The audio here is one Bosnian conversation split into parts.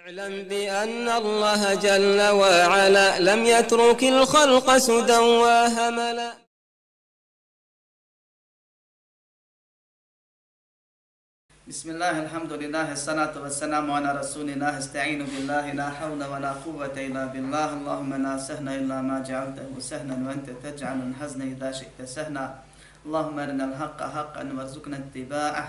اعلم بأن الله جل وعلا لم يترك الخلق سدى وهملا. بسم الله الحمد لله الصلاة والسلام على رسول الله استعين بالله لا حول ولا قوة إلا بالله. اللهم لا سهل إلا ما جعلته سهلا وأنت تجعل الحزن إذا شئت سهلا. اللهم أرنا الحق حقا وارزقنا اتباعه.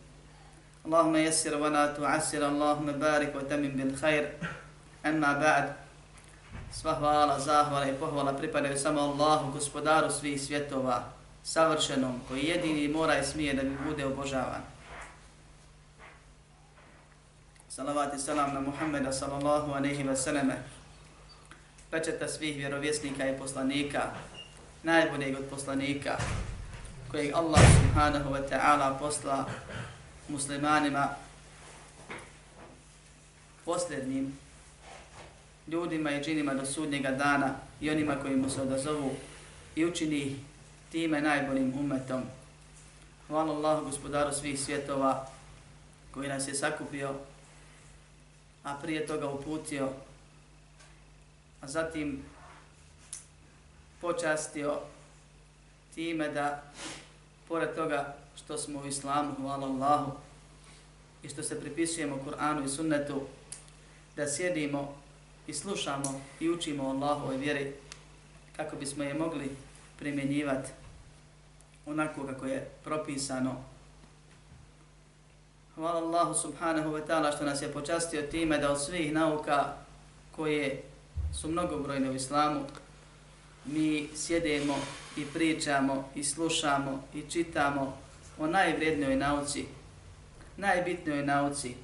اللهم يسر ولا تعسر اللهم بارك وتمم بالخير أما بعد Sva hvala, zahvala i pohvala pripadaju samo Allahu, gospodaru svih svjetova, savršenom, koji jedini mora i smije da bi bude obožavan. Salavat i salam na Muhammeda sallallahu aleyhi ve selleme, pečeta svih vjerovjesnika i poslanika, najboljeg od poslanika, kojeg Allah subhanahu wa ta'ala posla muslimanima, posljednim ljudima i džinima do sudnjega dana i onima koji mu se odazovu i učini time najboljim umetom. Hvala Allahu gospodaru svih svjetova koji nas je sakupio, a prije toga uputio, a zatim počastio time da pored toga što smo u islamu, hvala Allahu, i što se pripisujemo Kur'anu i sunnetu, da sjedimo i slušamo i učimo Allahove vjeri kako bismo je mogli primjenjivati onako kako je propisano. Hvala Allahu subhanahu wa ta'ala što nas je počastio time da od svih nauka koje su mnogobrojne u islamu mi sjedemo i pričamo i slušamo i čitamo o najvrednijoj nauci, najbitnijoj nauci,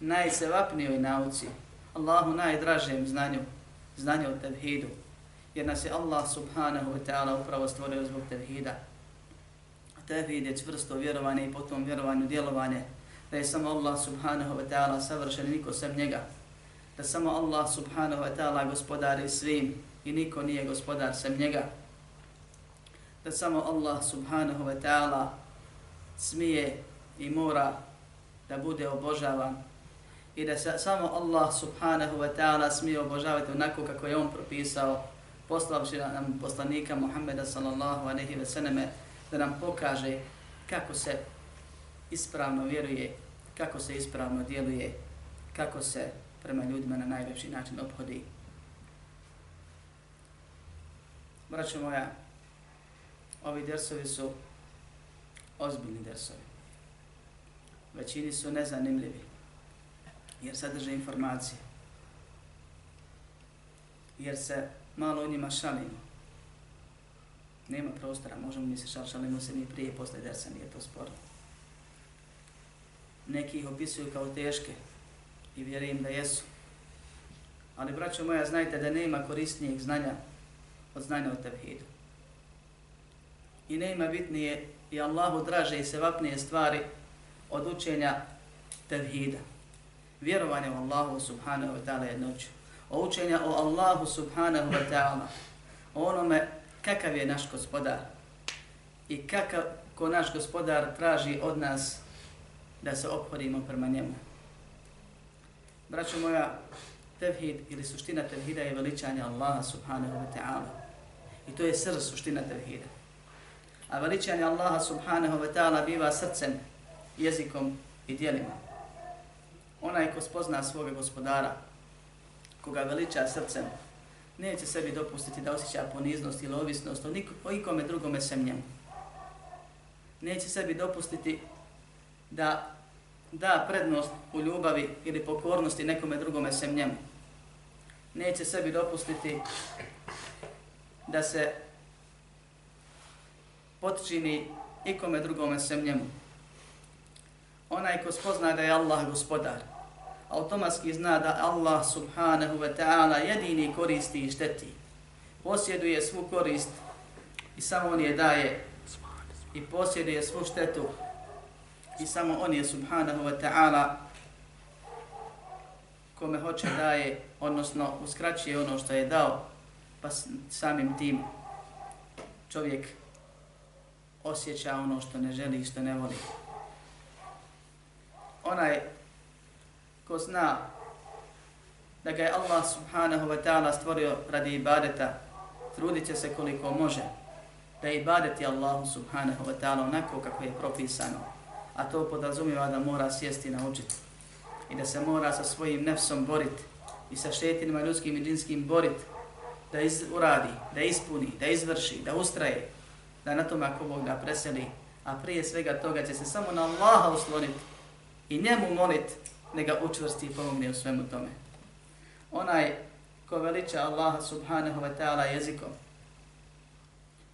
najsevapnijoj nauci, Allahu najdražem znanju, znanju o tevhidu, jer nas je Allah subhanahu wa ta'ala upravo stvorio zbog tevhida. Tevhid je čvrsto vjerovanje i potom vjerovanju djelovanje, da je samo Allah subhanahu wa ta'ala savršen i niko sem njega, da samo Allah subhanahu wa ta'ala gospodari svim i niko nije gospodar sem njega, da samo Allah subhanahu wa ta'ala smije i mora da bude obožavan i da se samo Allah subhanahu wa ta'ala smije obožavati onako kako je on propisao poslavši nam poslanika Muhammeda sallallahu aleyhi ve sallame da nam pokaže kako se ispravno vjeruje, kako se ispravno djeluje, kako se prema ljudima na najljepši način obhodi. Braćo moja, ovi dersovi su ozbiljni dersovi. Većini su nezanimljivi, jer sadrže informacije. Jer se malo u njima šalimo. Nema prostora, možemo mi se šal, šalimo se ni prije, posle dersa, nije to sporno. Neki ih opisuju kao teške i vjerujem da jesu. Ali, braćo moja, znajte da nema korisnijeg znanja od znanja o tevhidu. I nema bitnije i Allahu draže i sevapnije stvari od učenja tevhida. Vjerovanje u Allahu subhanahu wa ta'ala jednoću. O učenja o Allahu subhanahu wa ta'ala. O onome kakav je naš gospodar. I kakav ko naš gospodar traži od nas da se obhodimo prema njemu. Braćo moja, tevhid ili suština tevhida je veličanje Allaha subhanahu wa ta'ala. I to je srž suština tevhida. A veličanje Allaha subhanahu wa ta'ala biva srcem, jezikom i dijelima. Onaj ko spozna svoga gospodara, koga veliča srcem, neće sebi dopustiti da osjeća poniznost ili ovisnost o ikome drugome sem njemu. Neće sebi dopustiti da da prednost u ljubavi ili pokornosti nekome drugome sem njemu. Neće sebi dopustiti da se potčini ikome drugome sem njemu. Onaj ko spozna da je Allah gospodar, automatski zna da Allah subhanahu wa ta'ala jedini koristi i šteti. Posjeduje svu korist i samo on je daje i posjeduje svu štetu i samo on je subhanahu wa ta'ala kome hoće daje, odnosno uskraćuje ono što je dao, pa samim tim čovjek osjeća ono što ne želi i što ne voli. Onaj ko zna da ga je Allah subhanahu wa ta'ala stvorio radi ibadeta, trudit će se koliko može da ibadeti Allahu subhanahu wa ta'ala onako kako je propisano, a to podrazumijeva da mora sjesti i naučiti i da se mora sa svojim nefsom boriti i sa šetinima ljudskim i džinskim boriti, da iz, uradi, da ispuni, da izvrši, da ustraje, da na tome ako Bog da preseli, a prije svega toga će se samo na Allaha usloniti i njemu moliti da ga učvrsti i pomogne u svemu tome. Onaj ko veliča Allaha subhanahu wa ta'ala jezikom,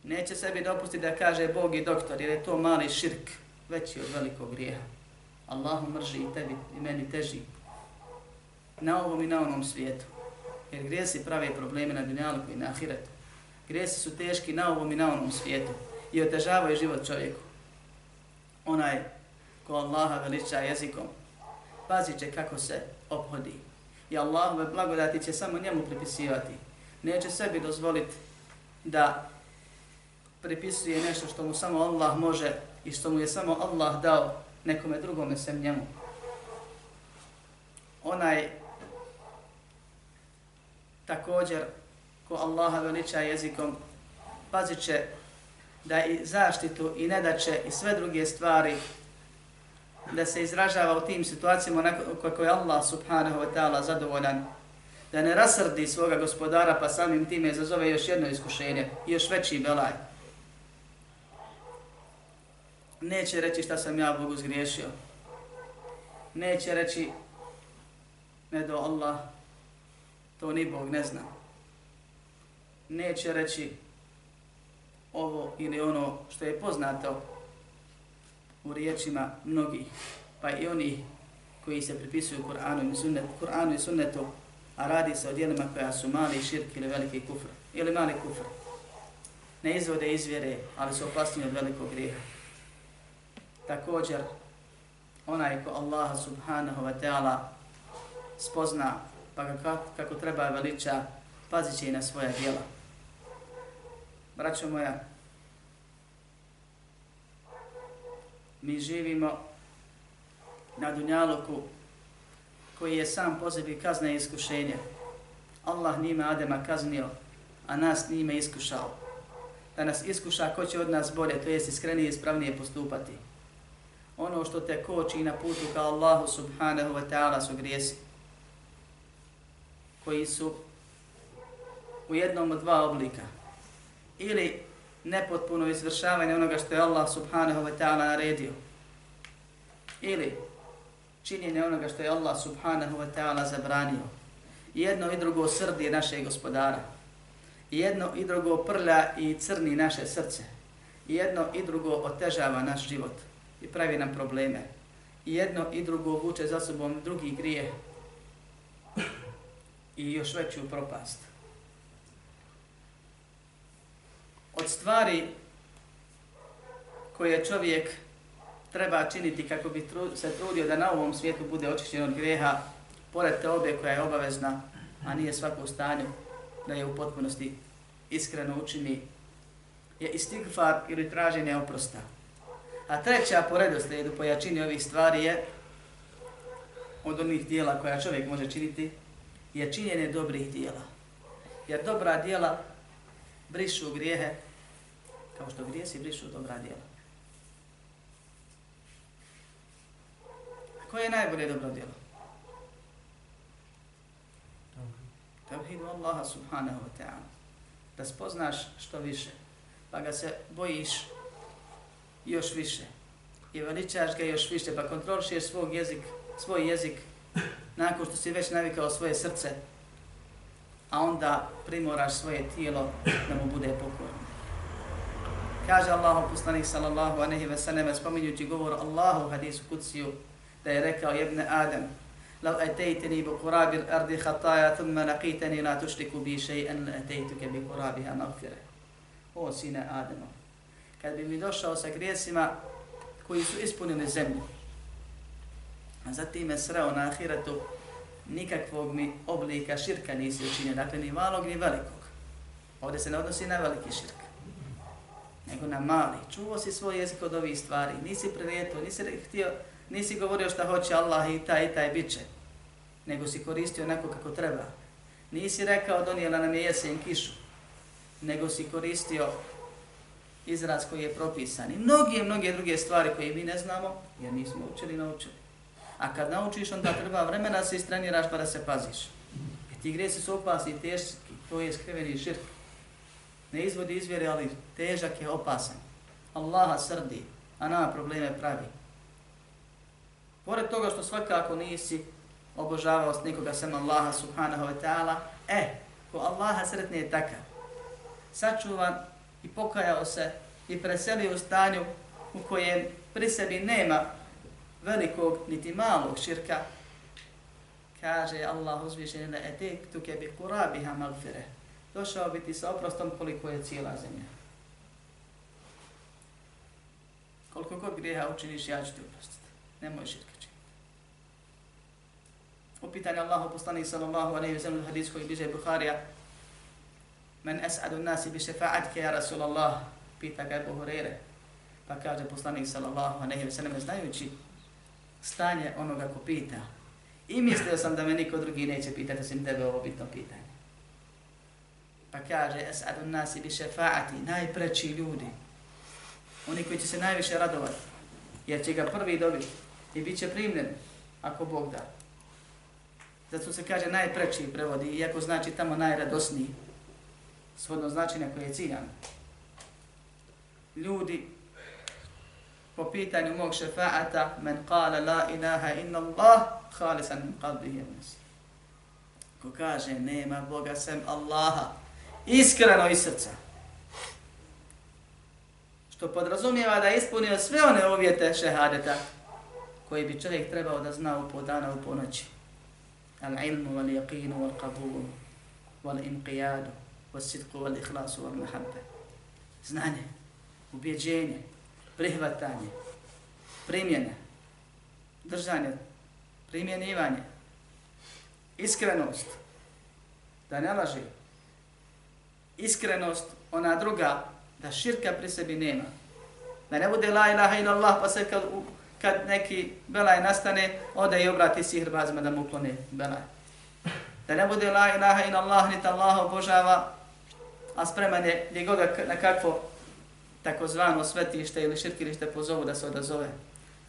neće sebi dopustiti da kaže Bog i doktor, jer je to mali širk, veći od velikog grijeha. Allahu mrži i tebi i meni teži na ovom i na onom svijetu. Jer grijesi prave probleme na dunjalku i na ahiretu. Gresi su teški na ovom i na onom svijetu i otežavaju život čovjeku. Onaj ko Allaha veliča jezikom, pazit će kako se obhodi. I Allahove blagodati će samo njemu pripisivati. Neće sebi dozvoliti da pripisuje nešto što mu samo Allah može i što mu je samo Allah dao nekome drugome sem njemu. Onaj također ko Allaha veliča jezikom pazit će da i zaštitu i nedaće i sve druge stvari da se izražava u tim situacijama kako je Allah subhanahu wa ta'ala zadovoljan da ne rasrdi svoga gospodara pa samim time izazove još jedno iskušenje i još veći belaj neće reći šta sam ja Bogu zgriješio. Neće reći ne do Allah, to ni Bog ne zna. Neće reći ovo ili ono što je poznato u riječima mnogih, pa i oni koji se pripisuju Kur'anu i, sunnet, Kur'anu i sunnetu, a radi se o dijelima koja su mali širk ili veliki kufr, ili mali kufr. Ne izvode izvjere, ali su opasni od velikog grijeha također onaj ko Allaha subhanahu wa ta'ala spozna pa kako, kako treba veliča, pazit će i na svoja djela. Braćo moja, mi živimo na dunjaluku koji je sam po sebi kazne i iskušenje. Allah nime Adema kaznio, a nas nime iskušao. Da nas iskuša ko će od nas bolje, to jest iskrenije i ispravnije postupati ono što te koči na putu ka Allahu subhanahu wa ta'ala su grijesi koji su u jednom od dva oblika ili nepotpuno izvršavanje onoga što je Allah subhanahu wa ta'ala naredio ili činjenje onoga što je Allah subhanahu wa ta'ala zabranio jedno i drugo srdi naše gospodara jedno i drugo prlja i crni naše srce jedno i drugo otežava naš život i pravi nam probleme. Jedno i drugo vuče za sobom drugi grije i još veću propast. Od stvari koje čovjek treba činiti kako bi se trudio da na ovom svijetu bude očišćen od greha, pored te obje koja je obavezna, a nije svako u stanju da je u potpunosti iskreno učini, je istigfar ili traženje oprosta. A treća po redoslijedu po jačini ovih stvari je od onih dijela koja čovjek može činiti, je činjenje dobrih dijela. Jer dobra dijela brišu grijehe, kao što grijesi brišu dobra djela. A koje je najbolje dobro djelo? Tevhidu Allaha subhanahu wa ta'ala. Da spoznaš što više, pa ga se bojiš još više. I veličaš ga još više, pa kontrolišeš svog jezik, svoj jezik nakon što si već navikao svoje srce, a onda primoraš svoje tijelo da mu bude pokorno. Kaže Allahu poslanik sallallahu alejhi ve sellem spominjući govor Allahu hadisu kutsiju da je rekao jebne Adam لو أتيتني بقراب الأرض خطايا ثم لقيتني لا تشرك بي شيئا لأتيتك بقرابها مغفرة O sine Ademo, kad bi mi došao sa grijesima koji su ispunili zemlju, a zatim me sreo na ahiretu, nikakvog mi oblika širka nisi učinio, dakle ni malog ni velikog. Ovdje se ne odnosi na veliki širk, nego na mali. Čuvo si svoj jezik od ovih stvari, nisi prelijeto, nisi htio, nisi govorio šta hoće Allah i taj i taj bit će, nego si koristio onako kako treba. Nisi rekao donijela nam je jesen kišu, nego si koristio izraz koji je propisan. I mnoge, mnoge druge stvari koje mi ne znamo, jer nismo učili, naučili. A kad naučiš, onda treba vremena da se istreniraš pa da se paziš. Jer ti gresi su opasni i teški, to je skriveni širk. Ne izvodi izvjere, ali težak je opasan. Allaha srdi, a nama probleme pravi. Pored toga što svakako nisi obožavao s nikoga sem Allaha subhanahu wa ta'ala, e, ko Allaha sretni je takav, sačuvan i pokajao se i preselio u stanju u kojem pri sebi nema velikog niti malog širka, kaže Allah uzvišenje da etek tuke bi kurabiha malfireh Došao biti sa oprostom koliko je cijela zemlja. Koliko god grijeha učiniš, ja ću ti oprostiti. Nemoj širka činiti. U pitanju Allahu poslanih sallallahu alaihi wa sallam hadis koji biže Bukharija, Men es'adu nasi bi šefa'atke, ja Rasulallah, pita ga Ebu Hurere. Pa kaže poslanik sallallahu alaihi wa sallam, znajući stanje onoga ko pita. I mislio sam da me niko drugi neće pitati, osim tebe ovo bitno pitanje. Pa kaže, es'adu nasi bi šefa'ati, najpreći ljudi. Oni koji će se najviše radovati, jer će ga prvi dobiti i bit će primljen, ako Bog da. Zato se kaže najpreći prevodi, iako znači tamo najradosniji svodno značenje koje je ciljano. Ljudi po pitanju mog šefaata men kale la ilaha inna Allah khalisan min qalbihi nas. Ko kaže nema Boga sem Allaha iskreno iz srca. Što podrazumijeva da je ispunio sve one uvjete šehadeta koji bi čovjek trebao da zna u po dana u po noći. Al ilmu, al jaqinu, al qabulu, al inqiyadu, al sidku, al ihlasu, al muhabbe. Znanje, ubjeđenje, prihvatanje, primjene, držanje, primjenivanje, iskrenost, da ne laži, iskrenost, ona druga, da širka pri sebi nema, da ne bude la ilaha ila Allah, pa se kad, kad neki belaj nastane, ode i obrati sihrbazima da mu uklone belaj. Da ne bude la ilaha ila Allah, niti Allah obožava, a spreman je gdje god na kakvo takozvano svetište ili širkilište pozovu da se odazove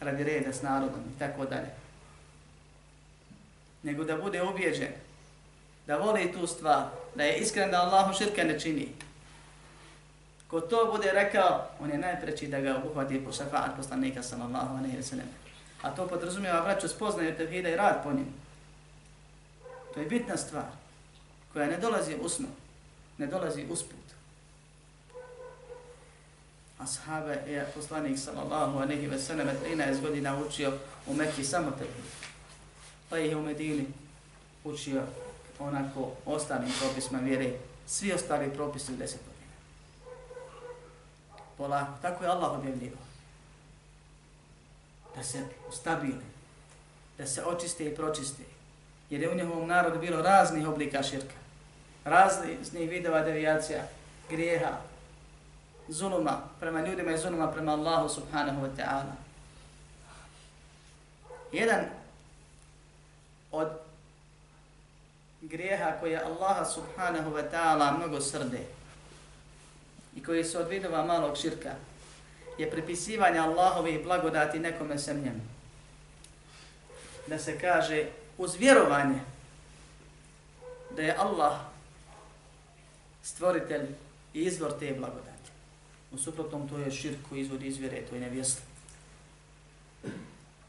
radi reda s narodom i tako dalje. Nego da bude ubijeđen, da voli tu stvar, da je iskren da Allahu širka ne čini. Ko to bude rekao, on je najpreći da ga uhvati po šafa'at poslanika sallallahu alaihi wa sallam. A to podrazumijeva vraću spoznaju tevhida i rad po njim. To je bitna stvar koja ne dolazi usno ne dolazi usput. Ashaba je poslanik sallallahu alaihi ve sallam 13 godina učio u Mekki samo tevhid. Pa ih je u Medini učio onako ostalim propisima vjere, svi ostali propisi u 10 godina. Polako, tako je Allah objavljivao. Da se stabili, da se očiste i pročiste. Jer je u njihovom narodu bilo raznih oblika širka Raznih vidova devijacija, grijeha, zuluma prema ljudima i zuluma prema Allahu subhanahu wa ta'ala. Jedan od grijeha koji je Allaha subhanahu wa ta'ala mnogo srde i koji su od vidova malog širka je pripisivanje Allahovih blagodati nekome sem njemu. Da se kaže uz vjerovanje da je Allah stvoritelj i izvor te blagodati. U suprotnom to je širk koji izvodi izvjere, to je nevjesno.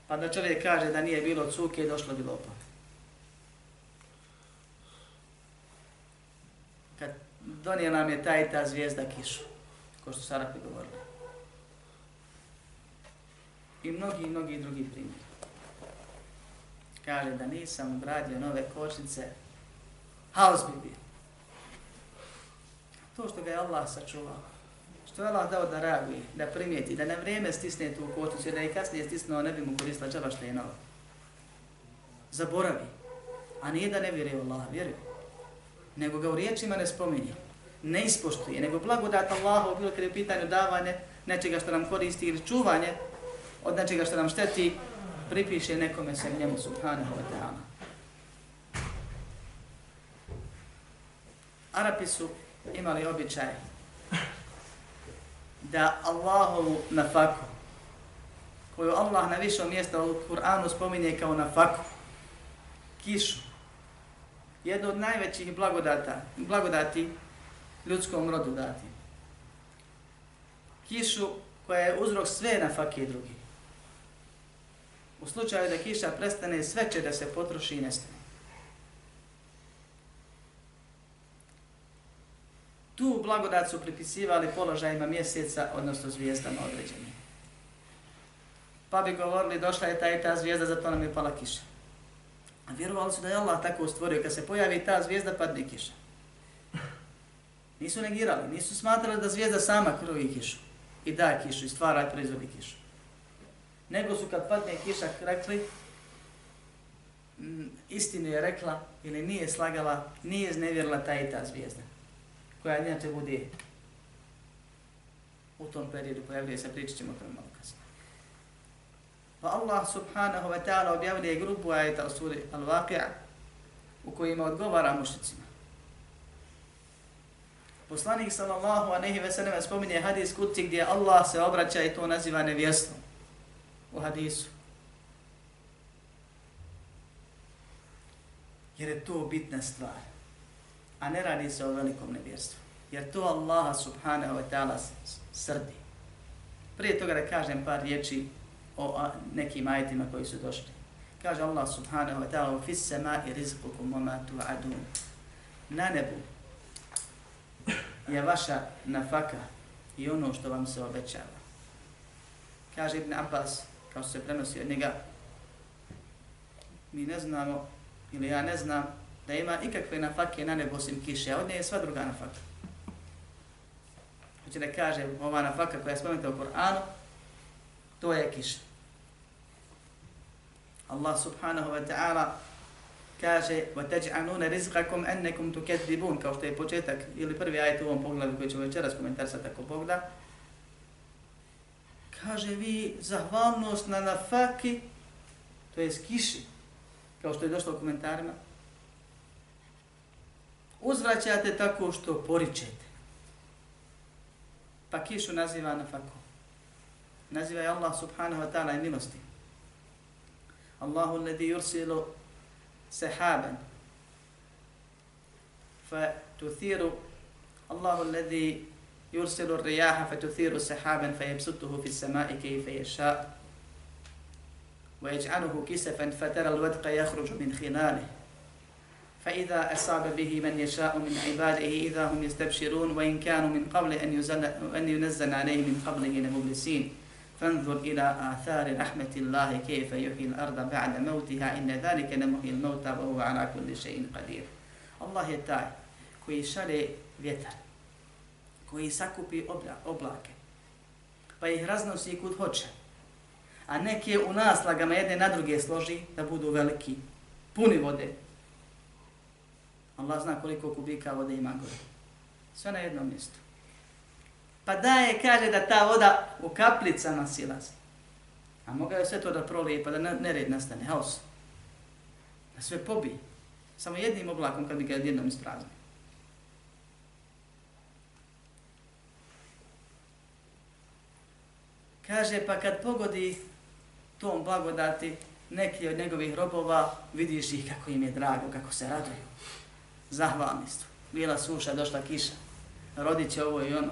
Pa da čovjek kaže da nije bilo cuke, došlo bi lopa. Kad donio nam je ta i ta zvijezda kišu, ko što Sarapi govorili. I mnogi, mnogi drugi primjeri. Kaže da nisam ugradio nove kočnice, haos bi bio. To što ga je Allah sačuvao, što je Allah dao da reaguje, da primijeti, da na vrijeme stisne tu kočnicu, da je kasnije stisnuo, ne bi mu koristila džaba što je nova. Zaboravi. A nije da ne vjeruje Allah, vjeruje. Nego ga u riječima ne spominje, ne ispoštuje, nego blagodat Allahu, bilo kada je pitanje davanje nečega što nam koristi ili čuvanje od nečega što nam šteti, pripiše nekome se njemu subhanahu wa ta'ala. Arapi su imali običaj da Allahovu nafaku, koju Allah na višom mjesta u Kur'anu spominje kao nafaku, kišu, jedno od najvećih blagodata, blagodati ljudskom rodu dati. Kišu koja je uzrok sve na fakije drugi. U slučaju da kiša prestane, sve će da se potroši i nestane. Tu blagodat su pripisivali položajima mjeseca, odnosno zvijezdama određenim. Pa bi govorili, došla je ta i ta zvijezda, zato nam je pala kiša. A vjerovali su da je Allah tako stvorio, kad se pojavi ta zvijezda, padne kiša. Nisu negirali, nisu smatrali da zvijezda sama krovi kišu i daje kišu i stvara i proizvodi kišu. Nego su kad padne kiša rekli, mm, istinu je rekla ili nije slagala, nije znevjerila ta i ta zvijezda koja inače bude u tom periodu pojavljuje se, pričat ćemo o tome malo kasnije. Pa Allah subhanahu wa ta'ala objavljuje grupu ajeta u suri Al-Waqi'a u kojima odgovara mušicima. Poslanik sallallahu alejhi ve sellem spominje hadis kuci gdje Allah se obraća i to naziva nevjestom u hadisu. Jer je to bitna stvar. A ne radi se o velikom nevjestu. Jer to Allah subhanahu wa ta'ala srdi. Prije toga da kažem par riječi o nekim ajetima koji su došli. Kaže Allah subhanahu wa ta'ala u fissema i rizku kumoma tu. Na nebu je vaša nafaka i ono što vam se obećava. Kaže Ibn Abbas, kao se prenosi od njega, mi ne znamo, ili ja ne znam, da ima ikakve nafake na nebo osim kiše, a od nje je sva druga nafaka. Hoće da kaže, ova nafaka koja je spomenuta u Koranu, to je kiša. Allah subhanahu wa ta'ala kaže وَتَجْعَنُونَ رِزْقَكُمْ أَنَّكُمْ تُكَذِّبُونَ kao što je početak ili prvi ajet u ovom pogledu koji ćemo večeras komentarisati tako pogleda. Kaže vi zahvalnost na nafaki, to je kiši, kao što je došlo u komentarima, uzvraćate tako što poričete. Pa kišu naziva na faku. Naziva je Allah subhanahu wa ta'ala i milosti. Allahu alladhi yursilu Allahu alladhi yursilu ar-riyaha fa tuthiru sahaban fa yabsutuhu fi as-sama'i kayfa yasha' ويجعله كسفا فترى الودق يخرج من خلاله. فإذا أصاب به من يشاء من عباده إذا هم يستبشرون وإن كانوا من قبل أن أن ينزل عليه من قبله لمبلسين. فانظر إلى آثار رحمة الله كيف يحيي الأرض بعد موتها إن ذلك لمحيي الموتى وهو على كل شيء قدير الله je taj koji šale vjetar, koji sakupi oblake, pa ih raznosi kud hoće, a neke u naslagama jedne na druge složi da budu veliki, puni vode, Allah zna koliko kubika vode ima gore. Sve na jednom mjestu. Pa da je, kaže da ta voda u kaplicama silazi. A moga je sve to da prolije pa da nered nastane, haos. Da sve pobije. Samo jednim oblakom kad bi ga jednom ispraznio. Kaže, pa kad pogodi tom blagodati neki od njegovih robova, vidiš ih kako im je drago, kako se raduju zahvalni su. Bila suša, došla kiša, rodit će ovo i ono,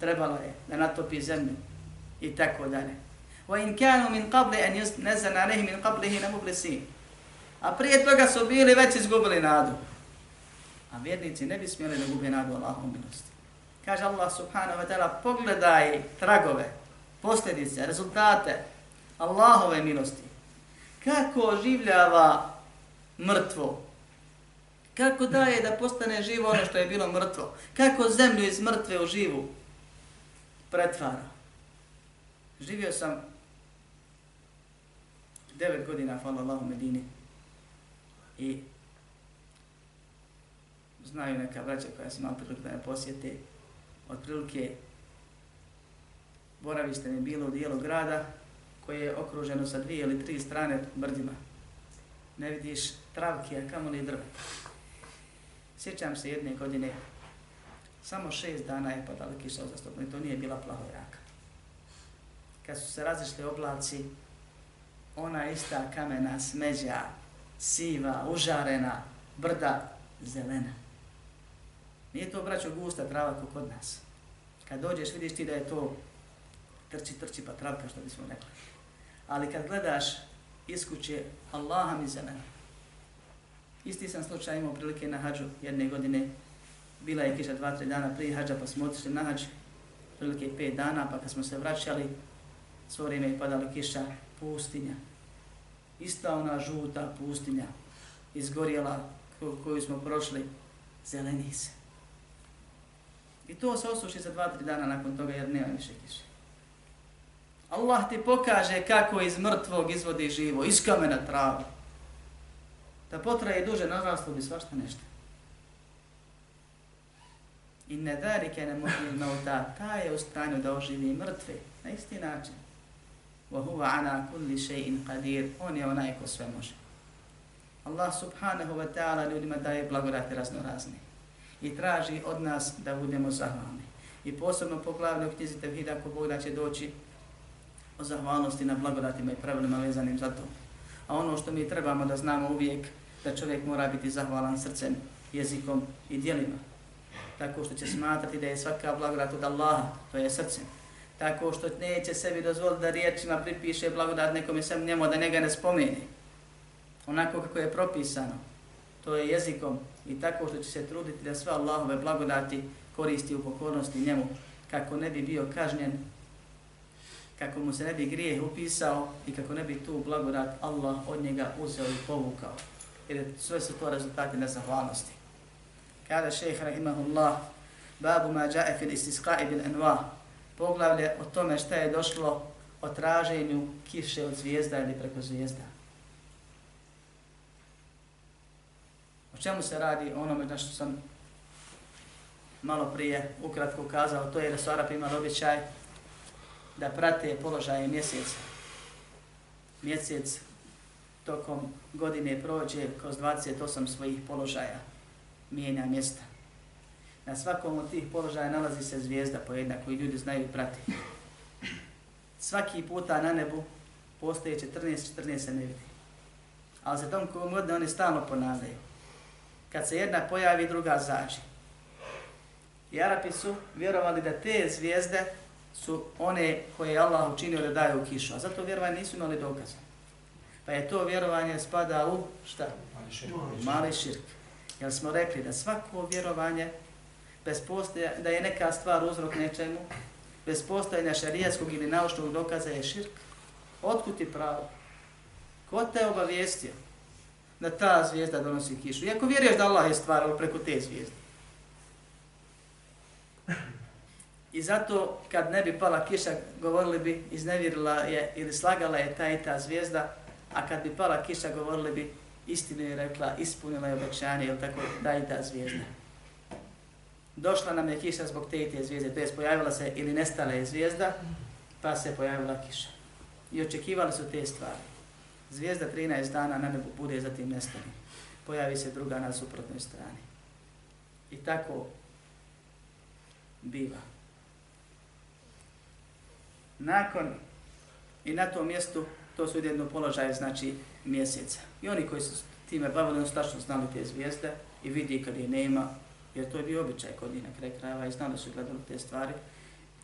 trebalo je da natopi zemlju i tako dalje. Wa in kanu min qabli an yunzala alayhim min qablihi namublisin. A prije toga su bili već izgubili nadu. A vjernici ne bi smjeli da gube nadu Allahom milosti. Kaže Allah subhanahu wa ta'ala, pogledaj tragove, posljedice, rezultate Allahove milosti. kako oživljava mrtvo, kako daje da postane živo ono što je bilo mrtvo, kako zemlju iz mrtve u živu pretvarao. Živio sam devet godina, hvala Allah, u Medini. I znaju neka braća koja se malo prilike da me posjete, otprilike boravi ste mi bilo u dijelu grada koje je okruženo sa dvije ili tri strane brdima. Ne vidiš travke, a kamo ni drve. Sjećam se jedne godine, samo šest dana je padala kiša uzastopno i to nije bila plahoraka. Kad su se razišli oblaci, ona ista kamena smeđa, siva, užarena, brda, zelena. Nije to, braćo, gusta trava kao kod nas. Kad dođeš, vidiš ti da je to trči, trči pa travka, što bismo rekli. Ali kad gledaš iz kuće, Allaha mi zelena. Isti sam slučaj imao prilike na hađu jedne godine. Bila je kiša dva, tri dana prije hađa, pa smo otišli na hađ. Prilike pet dana, pa kad smo se vraćali, svo vrijeme je padala kiša, pustinja. Ista ona žuta pustinja, izgorjela koju smo prošli, zeleni se. I to se osuši za dva, tri dana nakon toga jer nema više kiše. Allah ti pokaže kako iz mrtvog izvodi živo, iz kamena travu. Da potraje duže, nažalost, bi svašta nešto. I ne darike ne mogu mauta, ta je u stanju da oživi mrtve, na isti način. Wa huwa ala kulli shay'in qadir, on je onaj ko sve može. Allah subhanahu wa ta'ala ljudima daje blagodati raznorazne i traži od nas da budemo zahvalni. I posebno poglavlje u knjizi Tevhida, ako Bog da će doći o zahvalnosti na blagodatima i pravilima vezanim za to. A ono što mi trebamo da znamo uvijek, da čovjek mora biti zahvalan srcem, jezikom i dijelima. Tako što će smatrati da je svaka blagodat od Allaha, to je srcem. Tako što neće sebi dozvoliti da riječima pripiše blagodat nekome sam njemu, da njega ne spomeni. Onako kako je propisano, to je jezikom i tako što će se truditi da sve Allahove blagodati koristi u pokornosti njemu, kako ne bi bio kažnjen kako mu se ne bi grijeh upisao i kako ne bi tu blagodat Allah od njega uzeo i povukao. Jer sve su to rezultati nezahvalnosti. Kada šejh rahimahullah, babu ma džae fil istisqa'i bil anwa, poglavlje o tome šta je došlo o traženju kiše od zvijezda ili preko zvijezda. O čemu se radi onome na što sam malo prije ukratko kazao, to je da su Arapi imali običaj da prate položaje mjeseca. Mjesec tokom godine prođe kroz 28 svojih položaja, mijenja mjesta. Na svakom od tih položaja nalazi se zvijezda pojedna koju ljudi znaju i prati. Svaki puta na nebu postoje 14-14 se ne vidi. Ali za tom kogom godine oni stalno ponavljaju. Kad se jedna pojavi, druga zađe. I Arapi su vjerovali da te zvijezde su one koje je Allah učinio da daju kišu. A zato vjerovanje nisu imali dokaza. Pa je to vjerovanje spada u šta? Mali širk. Jer smo rekli da svako vjerovanje bez postoja, da je neka stvar uzrok nečemu, bez postojanja šarijaskog ili naučnog dokaza je širk. Otkud ti pravo? Ko te obavijestio da ta zvijezda donosi kišu? Iako vjeruješ da Allah je stvarao preko te zvijezde. I zato kad ne bi pala kiša, govorili bi iznevjerila je ili slagala je ta i ta zvijezda, a kad bi pala kiša, govorili bi istinu je rekla, ispunila je obećanje, ili tako da i ta zvijezda. Došla nam je kiša zbog te i te zvijezde, to je pojavila se ili nestala je zvijezda, pa se pojavila kiša. I očekivali su te stvari. Zvijezda 13 dana na nebu bude, zatim nestane. Pojavi se druga na suprotnoj strani. I tako biva nakon i na tom mjestu to su jedno položaje znači mjeseca. I oni koji su time bavili, ono stačno znali te zvijezde i vidi kad je nema, jer to je bio običaj kod njih na kraj krajeva i znali su gledali te stvari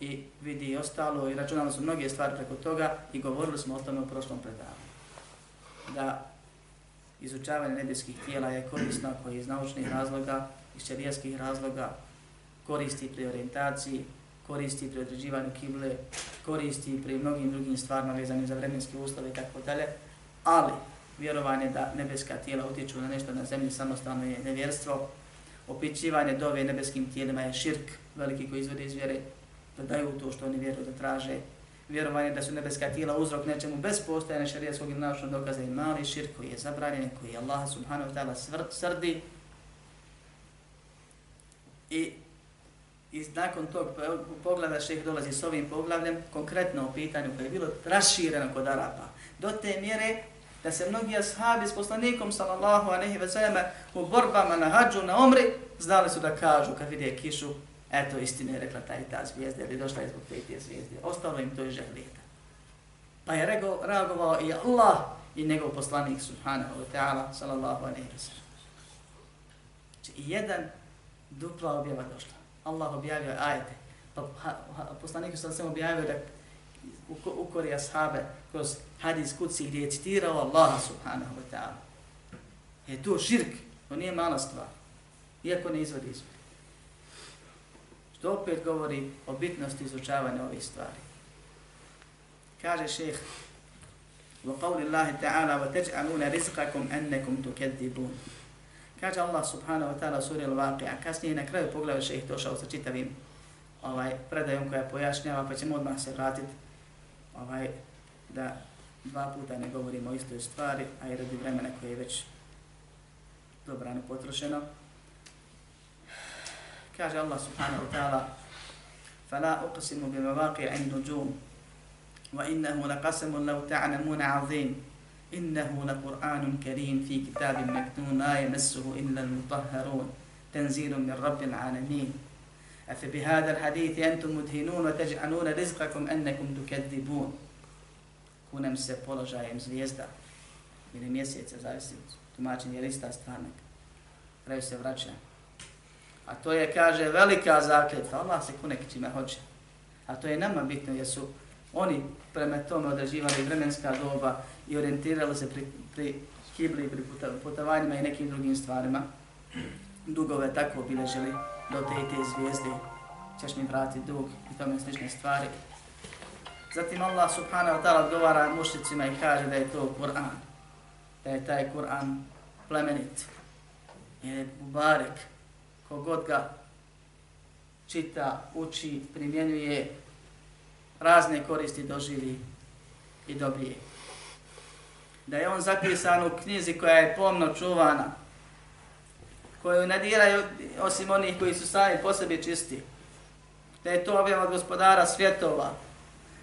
i vidi i ostalo i računali su mnoge stvari preko toga i govorili smo o tome u prošlom predavanju. Da izučavanje nebeskih tijela je korisno koji iz naučnih razloga, iz čarijskih razloga koristi pri orientaciji, koristi pri određivanju kible, koristi pri mnogim drugim stvarima vezanim za vremenske uslove i tako dalje, Ali, vjerovanje da nebeska tijela utječu na nešto na zemlji samostalno je nevjerstvo. Opićivanje dove nebeskim tijelima je širk, veliki koji izvode iz vjere, da daju to što oni vjeruju da traže. Vjerovanje da su nebeska tijela uzrok nečemu bez postojanja šarijaskog i naučnog dokaza i mali širk koji je zabranjen, koji je Allah subhanahu wa ta'ala srdi. I I nakon tog pogleda šeh dolazi s ovim poglavljem, konkretno u pitanju koje je bilo rašireno kod Arapa. Do te mjere da se mnogi ashabi s poslanikom sallallahu aleyhi ve selleme u borbama na hađu, na omri, znali su da kažu kad vide kišu, eto istine je rekla taj ta zvijezda ili došla je zbog te te zvijezde. Ostalo im to i žehlijeta. Pa je rego, reagovao i Allah i njegov poslanik subhanahu wa ta'ala sallallahu aleyhi ve sellem. Znači jedan dupla objava došla. Allah objavio ajete. Pa poslanik sam sam objavio da ukori ashabe kroz hadis kuci gdje je citirao Allaha subhanahu wa ta'ala. Je to širk, to nije mala stvar. Iako ne izvodi izvodi. Što opet govori o bitnosti izučavanja ovih stvari. Kaže šeheh, وقول الله تعالى وتجعلون رزقكم أنكم تكذبون Kaže Allah subhanahu wa ta'ala suri al-Waqi'a, kasnije na kraju poglavlja šeheh došao sa čitavim ovaj, predajom koja pojašnjava, pa ćemo odmah se vratiti ovaj, da dva puta ne govorimo o istoj stvari, a i radi vremena koje je već dobrano potrošeno. Kaže Allah subhanahu wa ta'ala فَلَا أُقْسِمُ بِمَوَاقِعِ النُّجُومِ وَإِنَّهُ لَقَسَمٌ لَوْ تَعْنَمُونَ عَظِيمٌ إنه لقرآن كريم في كتاب مكتوم لا يمسه إلا المطهرون تنزيل من رب العالمين أفبهذا الحديث أنتم مدهنون وتجعلون رزقكم أنكم تكذبون kunem se položajem zvijezda ili mjeseca, zavisi tumačenje lista stranak. Kraju se vraća. A to je, kaže, velika zakljetva. Allah se kune čime hoće. A to je nama bitno jer su oni prema tome određivali vremenska doba i orijentiralo se pri, pri kibli, pri putovanjima i nekim drugim stvarima. Dugove tako obilježili do te i te zvijezde, ćeš mi vratiti dug i tome slične stvari. Zatim Allah subhanahu wa ta'ala odgovara mušicima i kaže da je to Kur'an, da je taj Kur'an plemenit, je Mubarek, kogod ga čita, uči, primjenjuje, razne koristi doživi i dobije da je on zapisan u knjizi koja je pomno čuvana, koju ne diraju osim onih koji su sami po sebi čisti. Da je to objava gospodara svjetova.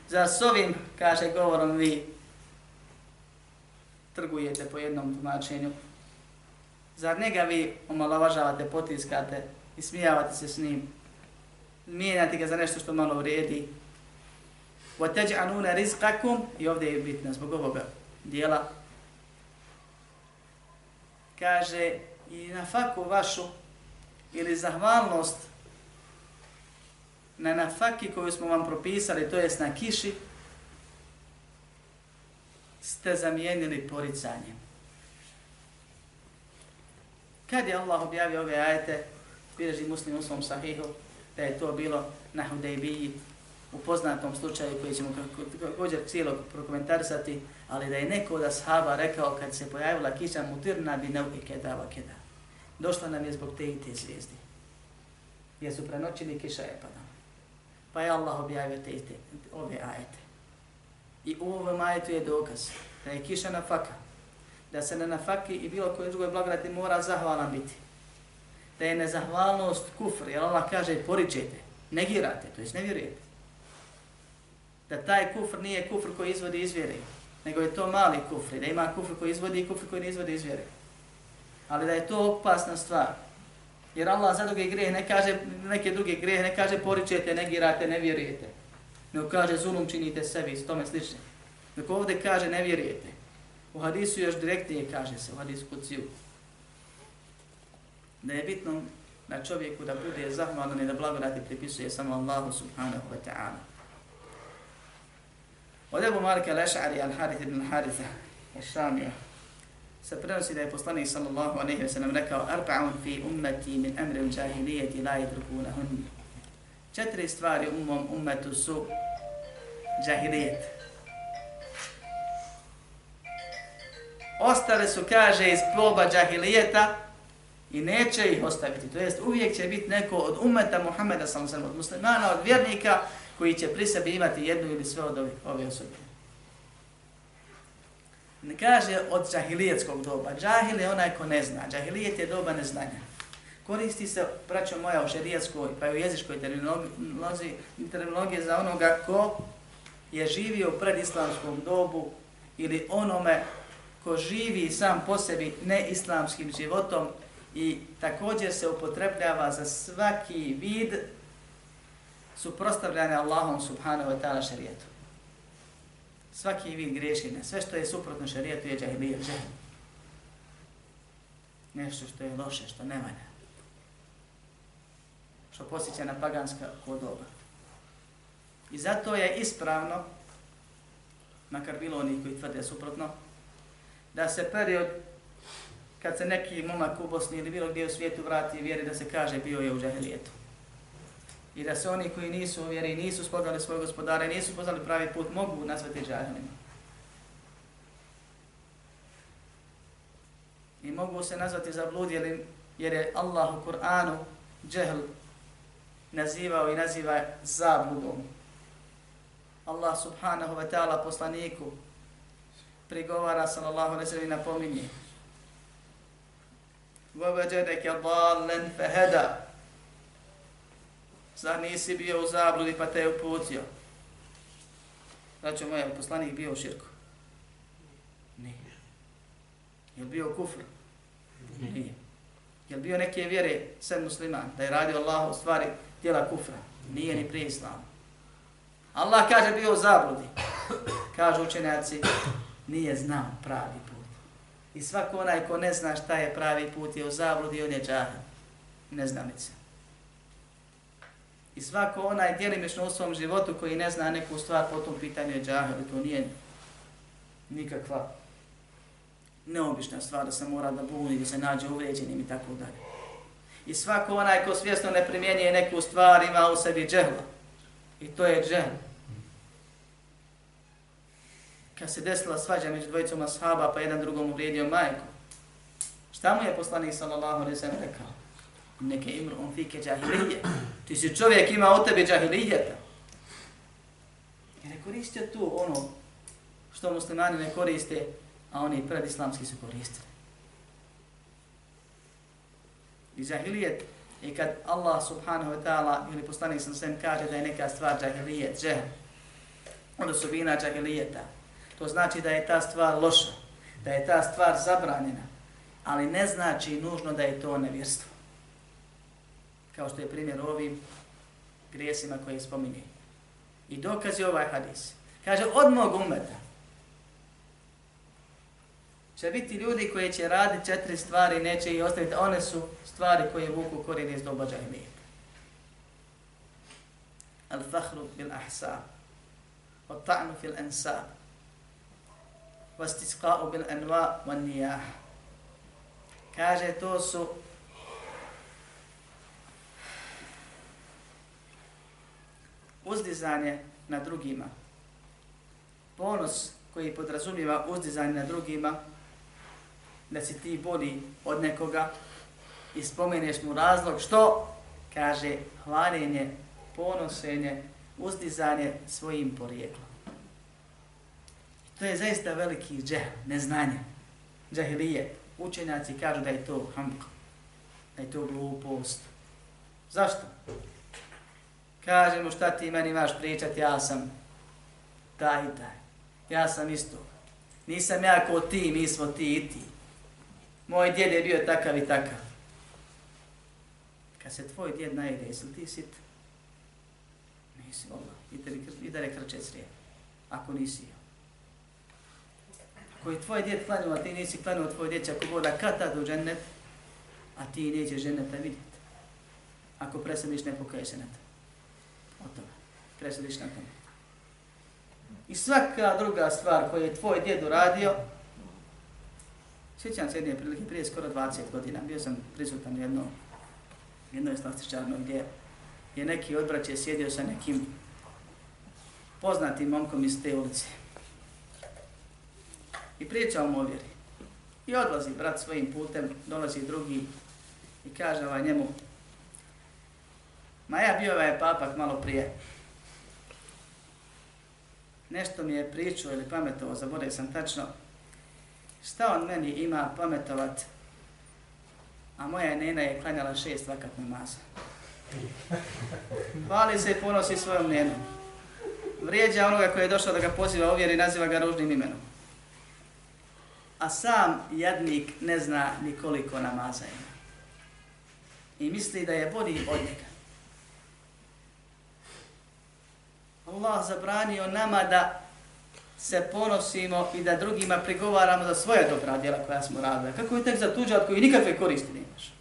Za s ovim, kaže govorom, vi trgujete po jednom tumačenju. Zar njega vi omalovažavate, potiskate i smijavate se s njim? Mijenjate ga za nešto što malo vredi. وَتَجْعَنُونَ رِزْقَكُمْ I ovdje je bitno zbog ovoga dijela kaže i na faku vašu ili zahvalnost na nafaki koju smo vam propisali, to jest na kiši, ste zamijenili poricanjem. Kad je Allah objavio ove ajete, bilježi muslim u svom sahihu, da je to bilo na Hudejbiji, u poznatom slučaju koji ćemo također cijelo prokomentarisati, ali da je neko od ashaba rekao kad se pojavila kiša mutirna bi nauke kedava keda. Došla nam je zbog te i te zvijezde. Jer su prenoćili kiša je padala. Pa je Allah objavio te i te ove ajete. I u ovom ajetu je dokaz da je kiša na faka. Da se na nafaki i bilo koje drugoj blagodati mora zahvalan biti. Da je nezahvalnost kufr, jer Allah kaže poričete, negirate, to jest ne vjerujete da taj kufr nije kufr koji izvodi iz vjere, nego je to mali kufr, da ima kufr koji izvodi i kufr koji ne izvodi iz vjere. Ali da je to opasna stvar. Jer Allah za druge grehe ne kaže, neke druge grehe ne kaže poričete, negirate, ne vjerujete. Ne kaže zulum činite sebi, i tome slično. Dok ovdje kaže ne vjerujete. U hadisu još direktnije kaže se, u hadisu kuciju. Da je bitno na čovjeku da bude zahvalan i da blagodati pripisuje samo Allahu subhanahu wa ta'ala. Od Ebu Malika al-Aš'ari al-Harith ibn Haritha al-Shamija se prenosi da je poslanik sallallahu alaihi wa sallam rekao Arba'un fi ummeti min amri al-đahilijeti la yadrukuna hunni. Četiri stvari u mom ummetu su džahilijet. ostale su, kaže, iz ploba džahilijeta i neće ih ostaviti. To jest, uvijek će biti neko od umeta Muhammeda, sam sam od muslimana, od vjernika, koji će pri sebi imati jednu ili sve od ovih, ove osobe. Ne kaže od džahilijetskog doba. Džahil je onaj ko ne zna. Džahilijet je doba neznanja. Koristi se, braćo moja, u šerijetskoj, pa i u jezičkoj terminologiji, terminologiji za onoga ko je živio u predislamskom dobu ili onome ko živi sam po sebi neislamskim životom i također se upotrebljava za svaki vid suprostavljanja Allahom subhanahu wa ta'ala šarijetu. Svaki vid grešine, sve što je suprotno šarijetu je džahilijet, džahil. Nešto što je loše, što ne valja. Što posjeća na paganska kodoba. I zato je ispravno, makar bilo oni koji tvrde suprotno, da se period kad se neki momak u Bosni ili bilo gdje u svijetu vrati i vjeri da se kaže bio je u džahilijetu I da se oni koji nisu u vjeri, nisu spoznali svoj gospodare, nisu poznali pravi put, mogu nazvati džahilima. I mogu se nazvati zabludjelim jer je Allah u Kur'anu džehl nazivao i naziva zabludom. Allah subhanahu wa ta'ala poslaniku prigovara sallallahu alaihi sallam i napominje وَوَجَدَكَ ضَالًا فَهَدَا Zar nisi bio u zabludi pa te je uputio? Znači moj poslanik bio u širku? Nije. Je li bio kufr? Nije. Je li bio neke vjere sve musliman da je radio Allah u stvari tijela kufra? Nije ni prije islama. Allah kaže bio u zabludi. Kažu učenjaci, nije znao pravi put. I svako onaj ko ne zna šta je pravi put je u zabludi, on je džahil. Neznamica. I svako onaj djelimično u svom životu koji ne zna neku stvar po tom pitanju je džahil. To nije nikakva neobična stvar da se mora da buni, da se nađe uvređenim i tako dalje. I svako onaj ko svjesno ne primjenjuje neku stvar ima u sebi džehla. I to je džehl kad se desila svađa među dvojicom ashaba, pa jedan drugom uvrijedio majku. Šta mu je poslanik sallallahu alaihi sallam rekao? Neke imru on fike džahilije. Ti si čovjek ima od tebe džahilijeta. Jer je koristio tu ono što muslimani ne koriste, a oni predislamski su koristili. I džahilijet i kad Allah subhanahu wa ta'ala ili poslanik sam sem kaže da je neka stvar džahilijet, džahl, Ono su vina džahilijeta, to znači da je ta stvar loša, da je ta stvar zabranjena, ali ne znači nužno da je to nevjerstvo. Kao što je primjer ovim grijesima koje spominje. I dokaz je ovaj hadis. Kaže, od mog umeta će biti ljudi koji će raditi četiri stvari neće ih ostaviti. One su stvari koje vuku korijen iz doba džahimijeta. Al-fahru bil-ahsab. wa ta'nu fil-ansab vastisqa'u bil anwa wa nijah. Kaže to su uzdizanje na drugima. Ponos koji podrazumijeva uzdizanje na drugima, da si ti boli od nekoga i spomeneš mu razlog što kaže hvaljenje, ponosenje, uzdizanje svojim porijeklom. To je zaista veliki džeh, neznanje, džahilije. Učenjaci kažu da je to hamka, da je to glupost. Zašto? Kaže mu šta ti meni imaš pričati, ja sam taj i taj. Ja sam isto. Nisam ja ko ti, mi smo ti i ti. Moj djed je bio takav i takav. Kad se tvoj djed najede, jesi ti sit? Nisi, Allah. I da rekrče srije. Ako nisi ja koji tvoj djed klanio, a ti nisi klanio tvoj djeć, ako voda kata do džennet, a ti neće dženneta vidjeti. Ako presediš, ne pokaješ se na to. Od toga. Presediš na tome. I svaka druga stvar koju je tvoj djed uradio, sjećam se jedne prilike, prije skoro 20 godina, bio sam prisutan jedno, jedno slastičarno gdje je neki odbraće sjedio sa nekim poznatim momkom iz te ulice i pričao mu o vjeri. I odlazi brat svojim putem, dolazi drugi i kaže ovaj njemu, ma ja bio ovaj papak malo prije, nešto mi je pričao ili pametovo, zaboravio sam tačno, šta on meni ima pametovat, a moja nena je klanjala šest vakat namaza. Hvali se i ponosi svojom nenom. Vrijeđa onoga koji je došao da ga poziva ovjer i naziva ga ružnim imenom. A sam jadnik ne zna ni koliko namaza ima. I misli da je bolji od njega. Allah zabranio nama da se ponosimo i da drugima prigovaramo za svoje dobra djela koja smo radili. Kako je tek za tuđat koji nikakve koristi nemaš?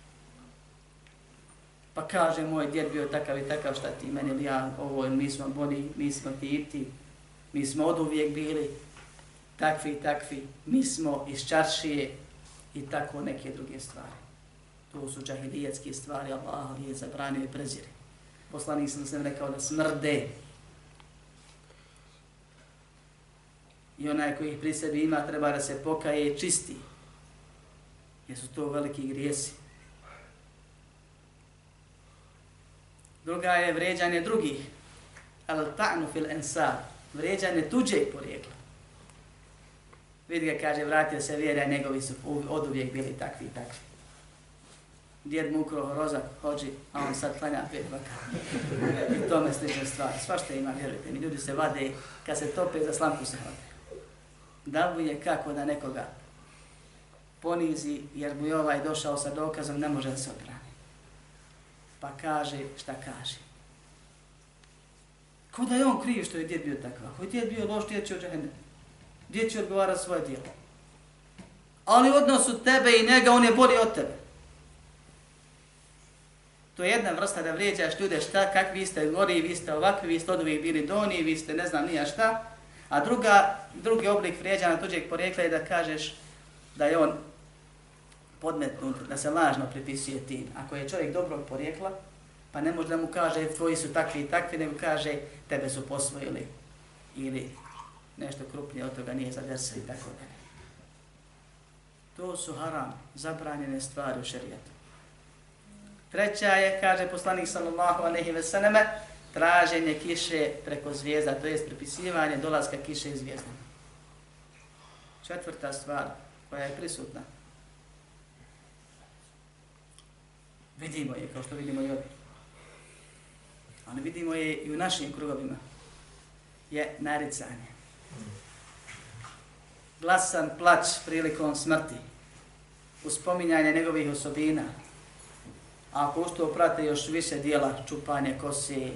Pa kaže moj djed bio takav i takav šta ti meni ili ja ovo mi smo bolji, mi smo ti i ti. Mi smo od uvijek bili takvi i takvi. Mi smo iz čaršije i tako neke druge stvari. To su džahilijetske stvari, Allah je zabranio i prezire. Poslanik sam sam rekao da smrde. I onaj koji ih pri sebi ima treba da se pokaje i čisti. Jer su to veliki grijesi. Druga je vređanje drugih. Al ta'nu fil ensar. Vređanje tuđeg porijekla. Vidi ga, kaže, vratio se vjera, njegovi su od uvijek bili takvi i takvi. Djed mukro roza hođi, a on sad klanja pet vaka. I tome slične stvari. Svašta ima, vjerujte mi, ljudi se vade, kad se tope, za slamku se vade. Da mu je kako da nekoga ponizi, jer mu je ovaj došao sa dokazom, ne može da se odbrani. pa kaže šta kaže. Ko da je on kriv što je djed bio takav? Ako je djed bio loš, djed će od džahenne. Djed će odgovara svoje djelo. Ali odnosu tebe i njega, on je bolji od tebe. To je jedna vrsta da vrijeđaš ljude šta, kakvi ste gori, vi ste ovakvi, vi ste od bili doni, vi ste ne znam nija šta. A druga, drugi oblik vrijeđana tuđeg porekla je da kažeš da je on podmetnut, da se lažno pripisuje tim. Ako je čovjek dobrog porijekla, pa ne može da mu kaže tvoji su takvi i takvi, nego kaže tebe su posvojili ili nešto krupnije od toga nije zadesio i tako da. To su haram, zabranjene stvari u šerijetu. Treća je, kaže poslanik sallallahu aleyhi ve sallame, traženje kiše preko zvijezda, to jest pripisivanje dolaska kiše iz zvijezda. Četvrta stvar koja je prisutna, Vidimo je, kao što vidimo i ovdje. Ali vidimo je i u našim krugovima. Je naricanje. Glasan plać prilikom smrti. Uspominjanje njegovih osobina. A ako ušto prate još više dijela, čupanje kose,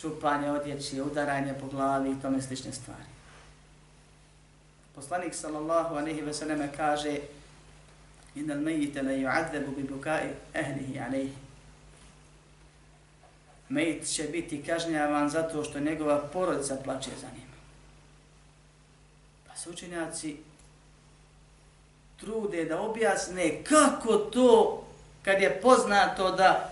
čupanje odjeći, udaranje po glavi i tome slične stvari. Poslanik sallallahu alejhi ve selleme kaže Innal mayyita la yu'adzabu bi buka'i ahlihi alayhi. Mejit će biti kažnjavan zato što njegova porodica plače za njim. Pa su učenjaci trude da objasne kako to kad je poznato da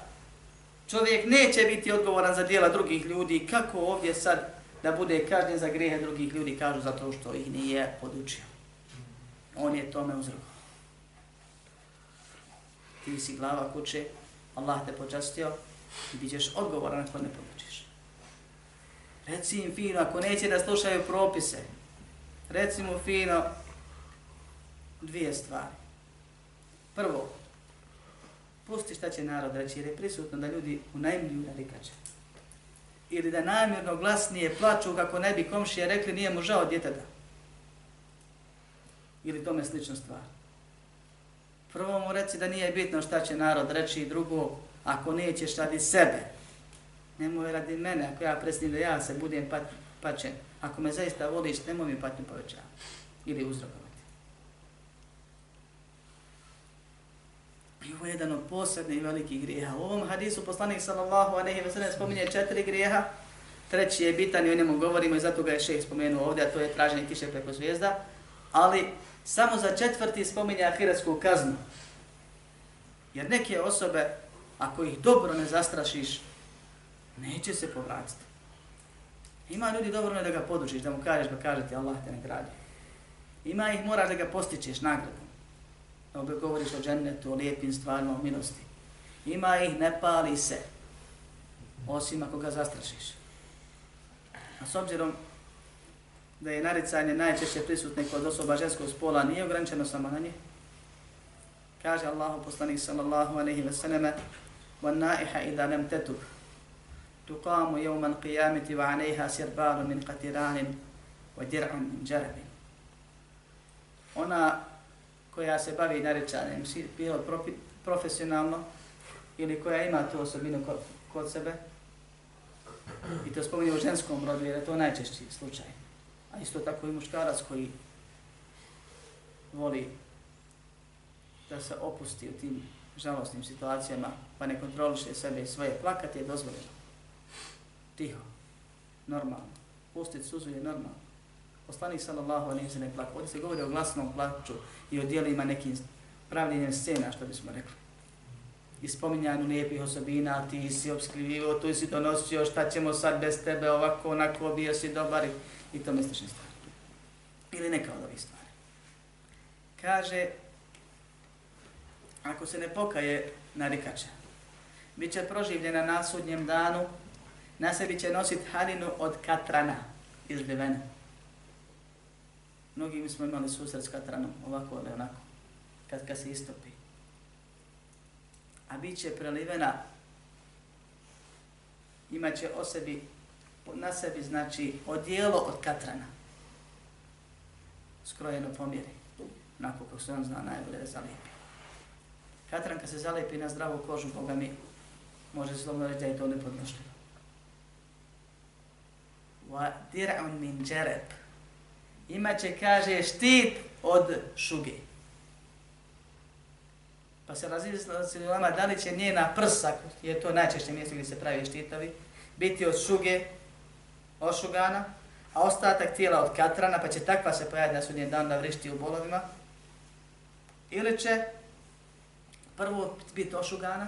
čovjek neće biti odgovoran za dijela drugih ljudi, kako ovdje sad da bude kažnjen za grehe drugih ljudi, kažu zato što ih nije podučio. On je tome uzrok. ti si glava kuće, Allah te počastio i bit ćeš odgovoran ako ne podučiš. Reci im fino, ako neće da slušaju propise, reci mu fino dvije stvari. Prvo, pusti šta će narod reći, jer je prisutno da ljudi u najmlju narikače. Ili da namjerno glasnije plaču kako ne bi komšije rekli nije mu žao djeteta. Ili tome slična stvar. Prvo mu reci da nije bitno šta će narod reći i drugo, ako nećeš radi sebe. Nemoj radi mene, ako ja presnim da ja se budem pat, pačen. Ako me zaista voliš, nemoj mi patnju povećavati ili uzrokovati. I ovo je jedan od posebnih velikih grijeha. U ovom hadisu poslanik sallallahu alejhi ve sellem spominje četiri grijeha. Treći je bitan i o njemu govorimo i zato ga je šejh spomenuo ovdje, a to je traženje kiše preko zvijezda. Ali samo za četvrti spominje ahiretsku kaznu. Jer neke osobe, ako ih dobro ne zastrašiš, neće se povratiti. Ima ljudi dobro da ga podučiš, da mu kažeš, pa kaže ti Allah te nagradi. Ima ih, moraš da ga postičeš nagradom Evo govoriš o džennetu, o lijepim stvarima, o milosti. Ima ih, ne pali se. Osim ako ga zastrašiš. A s obzirom da je naricanje najčešće prisutne kod osoba ženskog spola, nije ograničeno samo na nje. Kaže Allahu poslanik sallallahu alaihi wa sallam وَالنَّائِحَ إِذَا لَمْ تَتُبْ تُقَامُ يَوْمَ الْقِيَامِةِ وَعَلَيْهَا سِرْبَالٌ مِنْ قَتِرَانٍ وَدِرْعٌ مِنْ جَرَبٍ Ona koja se bavi narečanjem, bilo profesionalno ili koja ima tu osobinu kod, kod sebe, i to spominje u ženskom rodu, jer je to najčešći slučaj. A isto tako i muškarac koji voli da se opusti u tim žalostnim situacijama, pa ne kontroliše sebe i svoje plakati je dozvoljeno. Tiho, normalno. Pustiti suzu je normalno. Poslanik sallallahu alejhi ve sellem plaka. Ovdje se govori o glasnom plaću i o djelima nekim pravljenjem scena, što bismo rekli. I spominjanju lijepih osobina, ti si obskrivio, tu si donosio, šta ćemo sad bez tebe, ovako, onako, bio si dobar i, i to mislišne stvari. Ili neka od ovih stvari. Kaže, ako se ne pokaje narikača, bit će proživljena na sudnjem danu, na sebi će nositi halinu od katrana izbivena. Mnogi mi smo imali susret s katranom, ovako ili onako, kad, kad se istopi. A bit će prelivena, imaće o sebi, na sebi znači odijelo od katrana. Skrojeno pomjeri, onako kako se on zna najbolje da zalijepi. Katran kad se zalijepi na zdravu kožu, Boga mi može se slobno reći da je to nepodnošljivo. Wa dir'un min džereb. Imaće, kaže, štit od šuge. Pa se razvijeli vama da li će njena prsa, je to najčešće mjesto gdje se pravi štitovi, biti od šuge, ošugana, a ostatak tijela od katrana, pa će takva se pojaviti na sudnjem danu da vrišti u bolovima. Ili će prvo biti ošugana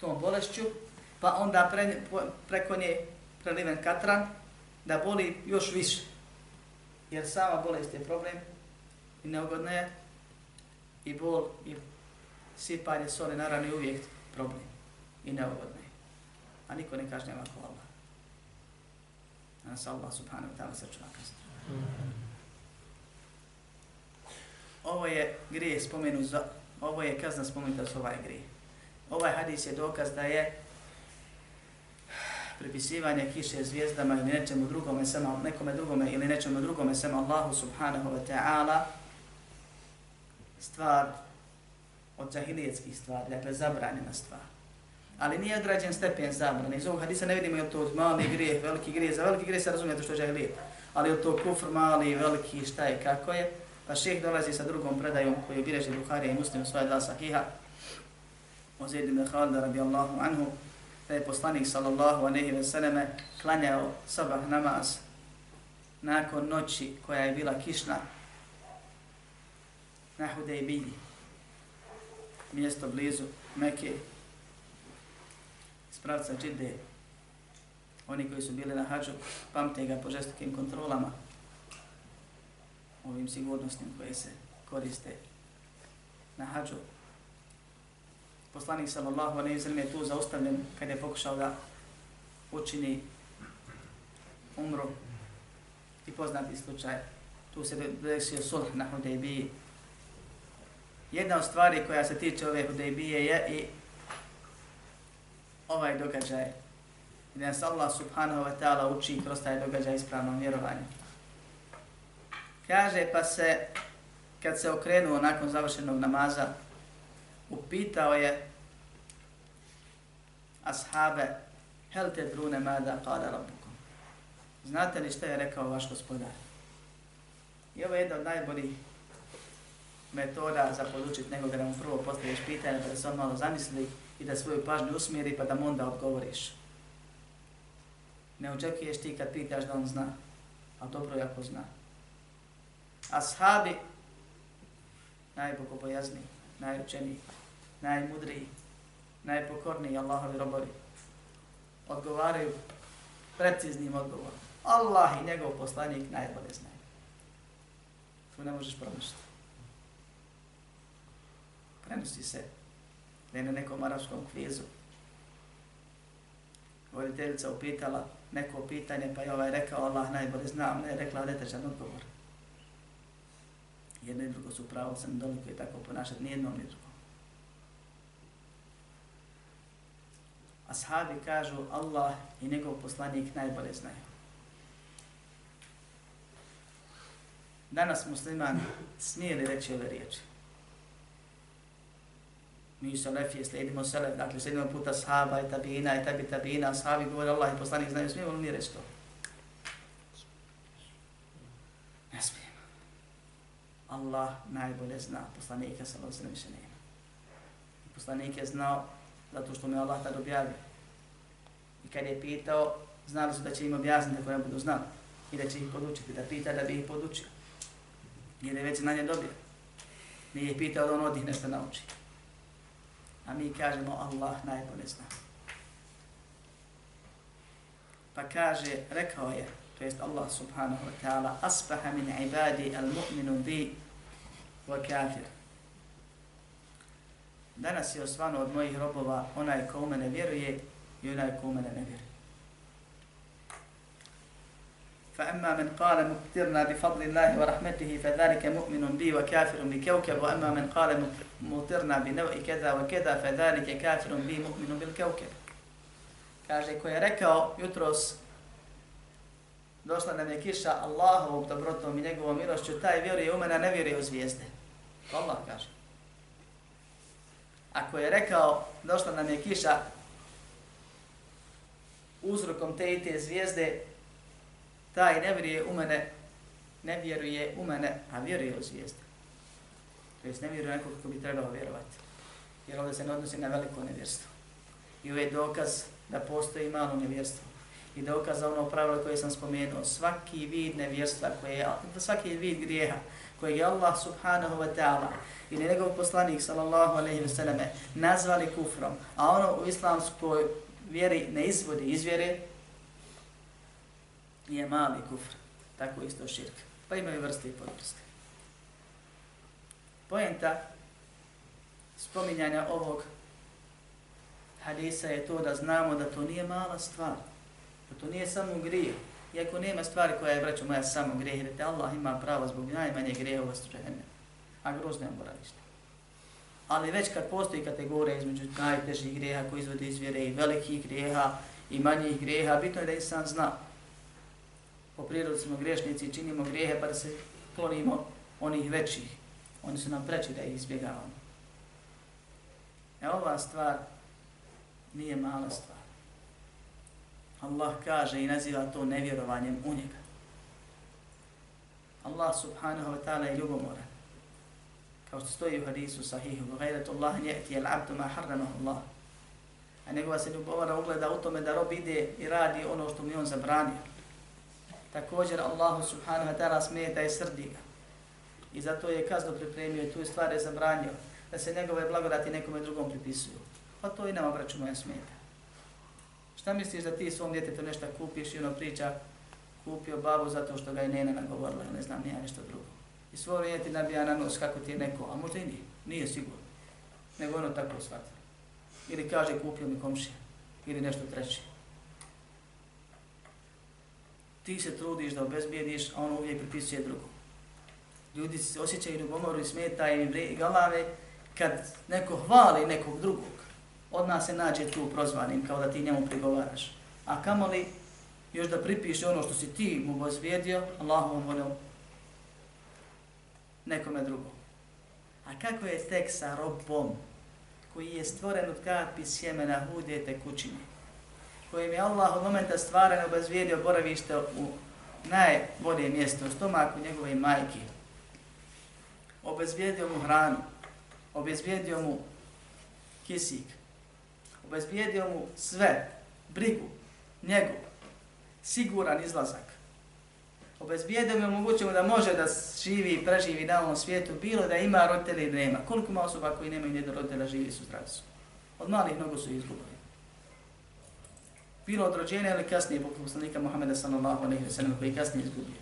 tom bolešću, pa onda pre, preko nje preliven katran, da boli još više. Jer sama bolest je problem i neugodna je i bol i sipanje soli naravno je uvijek problem i neugodna je. A niko ne kaže nema ko Allah. A nas Allah subhanahu wa ta'ala sačuva kazna. Ovo je grije spomenu za ovo je kazna spomenuta za ovaj grije. Ovaj hadis je dokaz da je pripisivanje kiše zvijezdama ili nečemu drugome, samo nekome drugome ili nečemu drugome, samo Allahu subhanahu wa ta'ala, stvar od džahilijetskih stvari, dakle zabranjena stvar. Ali nije odrađen stepen zabrane. Iz ovog hadisa ne vidimo je to mali grijeh, veliki grijeh. Za veliki grijeh se razumije to što je džahilijet. Ali je to kufr mali, veliki, šta je, kako je. Pa šeh dolazi sa drugom predajom koju bireže Buharija i Muslim u svoje dva sahiha. O Zaid ibn Khalda radijallahu anhu, da je poslanik sallallahu aleyhi ve selleme klanjao sabah namaz nakon noći koja je bila kišna na Hudejbiji, mjesto blizu Mekke, iz pravca Džide. Oni koji su bili na hađu, pamte ga po žestokim kontrolama, ovim sigurnosnim koje se koriste na hađu. Poslanik sallallahu alejhi ve sellem je tu zaustavljen kada je pokušao da učini umru i poznati slučaj. Tu se desio sulh na Hudejbiji. Jedna od stvari koja se tiče ove Hudejbije je i ovaj događaj. I da nas Allah subhanahu wa ta'ala uči kroz taj događaj ispravnom vjerovanju. Kaže pa se, kad se okrenuo nakon završenog namaza, upitao je ashabe, hel te drune mada kada rabbukum. Znate li šta je rekao vaš gospodar? I ovo je jedna od najboljih metoda za podučiti nekoga da mu prvo postaviš pitanje, pa da se on malo zamisli i da svoju pažnju usmjeri, pa da mu onda odgovoriš. Ne očekuješ ti kad pitaš da on zna, a dobro jako zna ashabi najbogobojazniji, najučeniji, najmudriji, najpokorniji Allahovi robovi odgovaraju preciznim odgovorom. Allah i njegov poslanik najbolje znaju. Tu ne možeš promišljati. Prenosi se da je na nekom arabskom kvizu voditeljica upitala neko pitanje, pa je ovaj rekao, Allah najbolje znam, ne je rekla detečan odgovor. Jedno i drugo su pravo, sam doliko i tako ponašati, ni jedno ni drugo. Ashabi kažu, Allah i njegov poslanik najbolje znaju. Danas musliman smije li reći ove riječi? Mi se lefije slijedimo selef, dakle slijedimo puta sahaba i tabina i tabi tabina, sahabi govore Allah i poslanik znaju, smijemo li mi reći to? Ne smijemo. Allah najbolje zna, poslanika sa lozinom više nema. Poslanik je znao zato što mi Allah tad objavio. I kad je pitao, znali su da će im objasniti ako ne budu znali i da će ih podučiti, da pita da bi ih podučio. Jer je već znanje dobio. Nije pitao da on od njih nešto nauči. A mi kažemo Allah najbolje zna. Pa kaže, rekao je, to jest Allah subhanahu wa ta'ala, asbaha min ibadi al mu'minu bi wa kafir. Danas je osvano od mojih robova onaj ko u mene vjeruje يلا يكون لنا نذر فأما من قال مقترنا بفضل الله ورحمته فذلك مؤمن بي وكافر بكوكب وأما من قال مقترنا بنوع كذا وكذا فذلك كافر بي مؤمن بالكوكب. كاجي كوي ركو يتروس دوشنا نمي الله وبتبرتو من يقو وميروش جو تاي فيري يومنا نفيري وزيزده الله كاجي Ako je rekao, došla nam je kiša, uzrokom te i te zvijezde, taj ne vjeruje u mene, ne vjeruje u mene, a vjeruje u zvijezde. To jest ne vjeruje nekog kako bi trebao vjerovati. Jer ovdje se ne odnosi na veliko nevjerstvo. I ovo je dokaz da postoji malo nevjerstvo. I dokaz za ono pravilo koje sam spomenuo. Svaki vid nevjerstva, koje je, svaki vid grijeha koje je Allah subhanahu wa ta'ala ili njegov poslanik sallallahu alaihi wa sallame nazvali kufrom, a ono u islamskoj vjeri ne izvodi izvjere, je mali kufr, tako isto širk. Pa imaju vrste i podvrste. Poenta spominjanja ovog hadisa je to da znamo da to nije mala stvar. Da to nije samo grije. Iako nema stvari koja je, braćo moja, samo grije, jer te Allah ima pravo zbog najmanje grije u vastruđene. A groz ne. Ali već kad postoji kategorija između najtežih grijeha koji izvode iz vjere i velikih grijeha i manjih grijeha, bitno je da insan zna po prirodi smo grešnici i činimo grijehe pa da se klonimo onih većih. Oni su nam preči da ih izbjegavamo. E ova stvar nije mala stvar. Allah kaže i naziva to nevjerovanjem u njega. Allah subhanahu wa ta'ala je ljubomoran. Kao što stoji u hadisu sahihu, gajrat Allah njeti al abdu ma harramahu Allah. A njegova se ljubovara ugleda u tome da rob ide i radi ono što mu on zabranio također Allahu subhanahu wa ta'ala smeta i srdi ga. I zato je kaznu pripremio i tu je stvar je zabranio da se njegove blagodati nekome drugom pripisuju. Pa to i nama, braću moja, smeta. Šta misliš da ti svom djetetu nešto kupiš i ono priča kupio babu zato što ga je nena nagovorila, ne znam, nije nešto drugo. I svoj vrijeti nabija na nos kako ti je neko, a možda i nije, nije sigurno. Nego ono tako shvati. Ili kaže kupio mi komšija, ili nešto treće. ti se trudiš da obezbijediš, a on uvijek pripisuje drugom. Ljudi se osjećaju ljubomoru i smeta im i galave kad neko hvali nekog drugog. Od nas se nađe tu prozvanim kao da ti njemu prigovaraš. A kamoli još da pripiše ono što si ti mu obezbijedio, Allahom voljom nekome drugom. A kako je tek sa robom koji je stvoren od kapi sjemena hude tekućine? kojim je Allah od momenta stvaranja obazvijedio boravište u najbolje mjesto, u stomaku njegove majke. Obezvijedio mu hranu, obezvijedio mu kisik, obezvijedio mu sve, brigu, njegu, siguran izlazak obezbijedimo i omogućimo da može da živi i preživi na ovom svijetu, bilo da ima roditelja ili nema. Koliko ima osoba koji nemaju nijedno roditelja živi su zdravi su. Od malih mnogo su izgubili bilo od rođenja ili kasnije poput poslanika Muhammeda sallallahu alejhi ve sellem koji kasnije izgubio.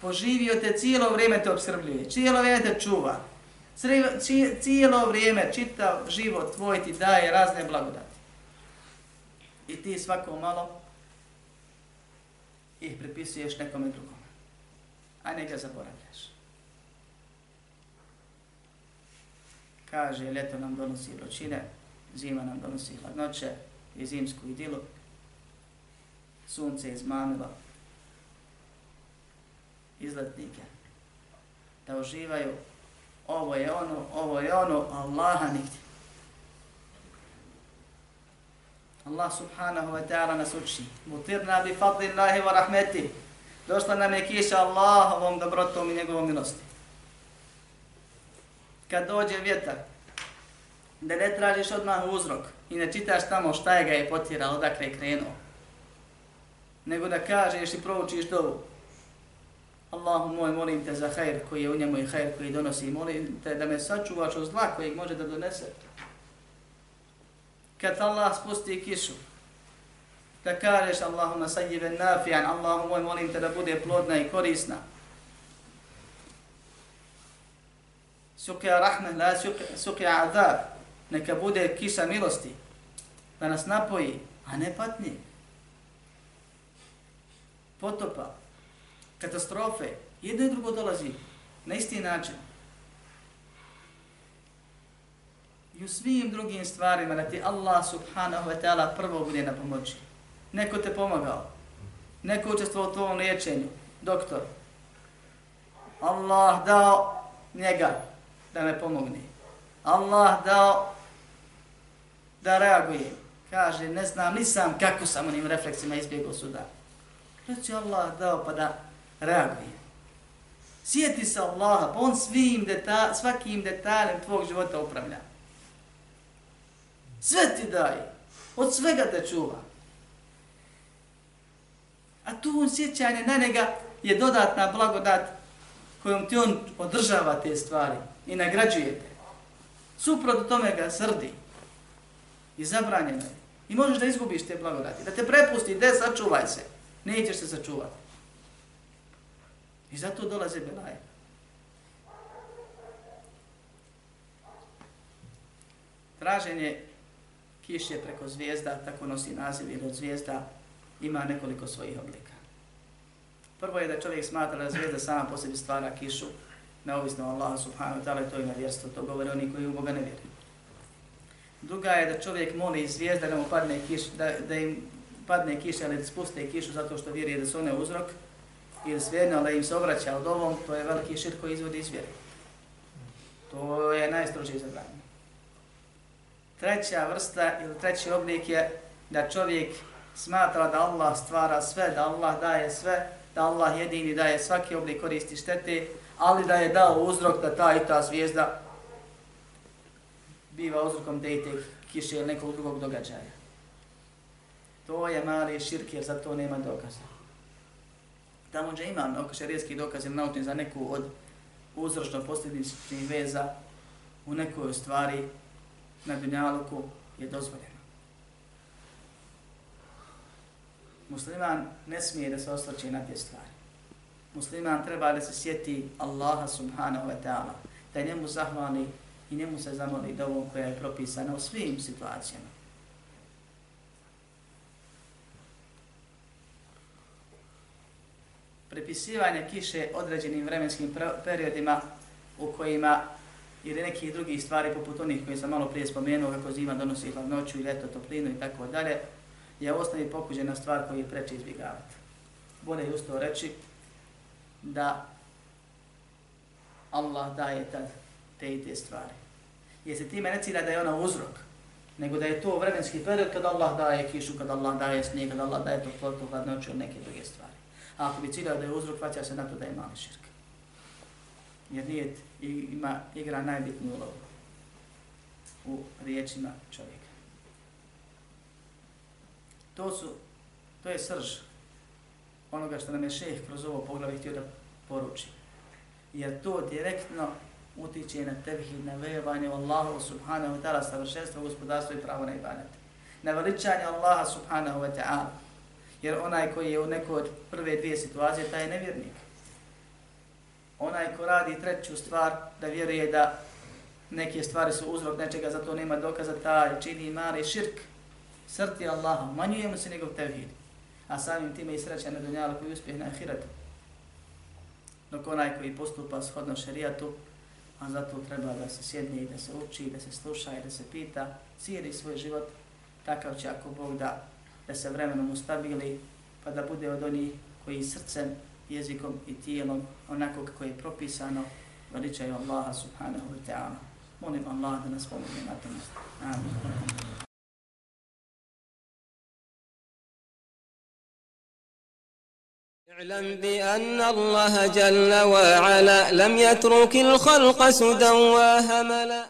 Poživio te cijelo vrijeme te obskrbljuje, cijelo vrijeme te čuva. Cijelo vrijeme, čitav život tvoj ti daje razne blagodati. I ti svako malo ih pripisuješ nekome drugome, A ne ga zaboravljaš. Kaže, ljeto nam donosi vrućine, zima nam donosi hladnoće, i zimsku idilu. Sunce izmanilo izletnike da uživaju ovo je ono, ovo je ono, Allaha nigdje. Allah subhanahu wa ta'ala nas uči. Mutirna bi fadli Allahi wa rahmeti. Došla nam je kiša Allahovom dobrotom i njegovom milosti. Kad dođe vjetar, da ne tražiš odmah uzrok i ne čitaš tamo šta je ga je potiralo, odakle je krenuo, nego da kažeš i proučiš dovu. Allahu moj, molim te za hajr koji je u njemu i hajr koji donosi. Molim te da me sačuvaš od zla kojeg može da donese. Kad Allah spusti kišu, da kažeš Allahuma sajjive nafijan, Allahu moj, molim te da bude plodna i korisna. Sukja rahme, la sukja azab, neka bude kiša milosti, da nas napoji, a ne patni. Potopa, katastrofe, jedno i drugo dolazi na isti način. I u svim drugim stvarima da ti Allah subhanahu wa ta'ala prvo bude na pomoći. Neko te pomagao, neko učestvovao u tvojom liječenju, doktor. Allah dao njega da me pomogne. Allah dao da reaguje. Kaže, ne znam, nisam kako sam onim refleksima izbjegao suda. Reći Allah dao pa da reaguje. Sjeti se Allaha, pa on svim deta, svakim detaljem tvog života upravlja. Sve ti daje, od svega te čuva. A tu sjećanje na njega je dodatna blagodat kojom ti on održava te stvari i nagrađuje te. Suprot tome ga srdi i zabranjeno je. I možeš da izgubiš te blagodati, da te prepusti, de sačuvaj se, nećeš se sačuvati. I zato dolaze belaje. Traženje kiše preko zvijezda, tako nosi naziv ili od zvijezda, ima nekoliko svojih oblika. Prvo je da čovjek smatra da zvijezda sama po sebi stvara kišu, neovisno o Allahu subhanahu ta'ala, to je nevjerstvo, to govore oni koji u Boga ne vjeruju. Druga je da čovjek moli zvijezda da mu padne kiš, da, da im padne kiša ili da spuste kišu zato što vjeruje da su one uzrok, ili svejedno da im se obraća od ovom, to je veliki šir koji izvodi iz vjere. To je najstrožije zabranje. Treća vrsta ili treći oblik je da čovjek smatra da Allah stvara sve, da Allah daje sve, da Allah jedini daje svaki oblik koristi štete, ali da je dao uzrok da ta i ta zvijezda biva uzrokom te i te kiše ili nekog drugog događaja. To je mali širk jer za to nema dokaza tamo gdje ima oko šarijski dokaz ili naučni za neku od uzročno posljedničnih veza u nekoj stvari na dunjaluku je dozvoljeno. Musliman ne smije da se osvrće na te stvari. Musliman treba da se sjeti Allaha subhanahu wa ta'ala, da njemu zahvali i njemu se zamoli dovom koja je propisana u svim situacijama. prepisivanje kiše određenim vremenskim periodima u kojima ili neki drugi stvari poput onih koje sam malo prije spomenuo kako zima donosi hladnoću i leto toplinu i tako dalje, je osnovi pokuđena stvar koju je preče izbjegavati. Bolje je usto reći da Allah daje tad te i te stvari. Jer se time ne cilja da je ona uzrok, nego da je to vremenski period kad Allah daje kišu, kad Allah daje snijeg, kad Allah daje toplotu, hladnoću ili neke druge stvari. A ako bi ciljao da je uzrok, vaća se na to da je mali širk. Jer nijet ima, igra najbitniju ulogu u riječima čovjeka. To su, to je srž onoga što nam je šeh kroz ovo poglavlje htio da poruči. Jer to direktno utiče na tevhid, na vejevanje Allahu subhanahu wa ta'ala, savršenstvo, gospodarstvo i pravo na ibadet. Na veličanje Allaha subhanahu wa ta'ala. Jer onaj koji je u nekoj od prve dvije situacije, taj je nevjernik onaj ko radi treću stvar, da vjeruje da neke stvari su uzrok nečega, zato nema dokaza, taj čini mali širk, srti Allaha, manjuje mu se njegov tevhid, a samim time i sreća na dunjalu koji uspjeh na ahiretu. Dok onaj koji postupa shodno šarijatu, a zato treba da se sjedne i da se uči, da se sluša i da se pita, cijeli svoj život, takav će ako Bog da, da se vremenom ustabili, pa da bude od onih koji srcem, jezikom i tijelom, onako kako je propisano, veličaju Allaha subhanahu wa ta'ala. Molim Allah da nas pomogne na tom. Amin. اعلم بأن الله جل وعلا لم يترك الخلق سدى وهملا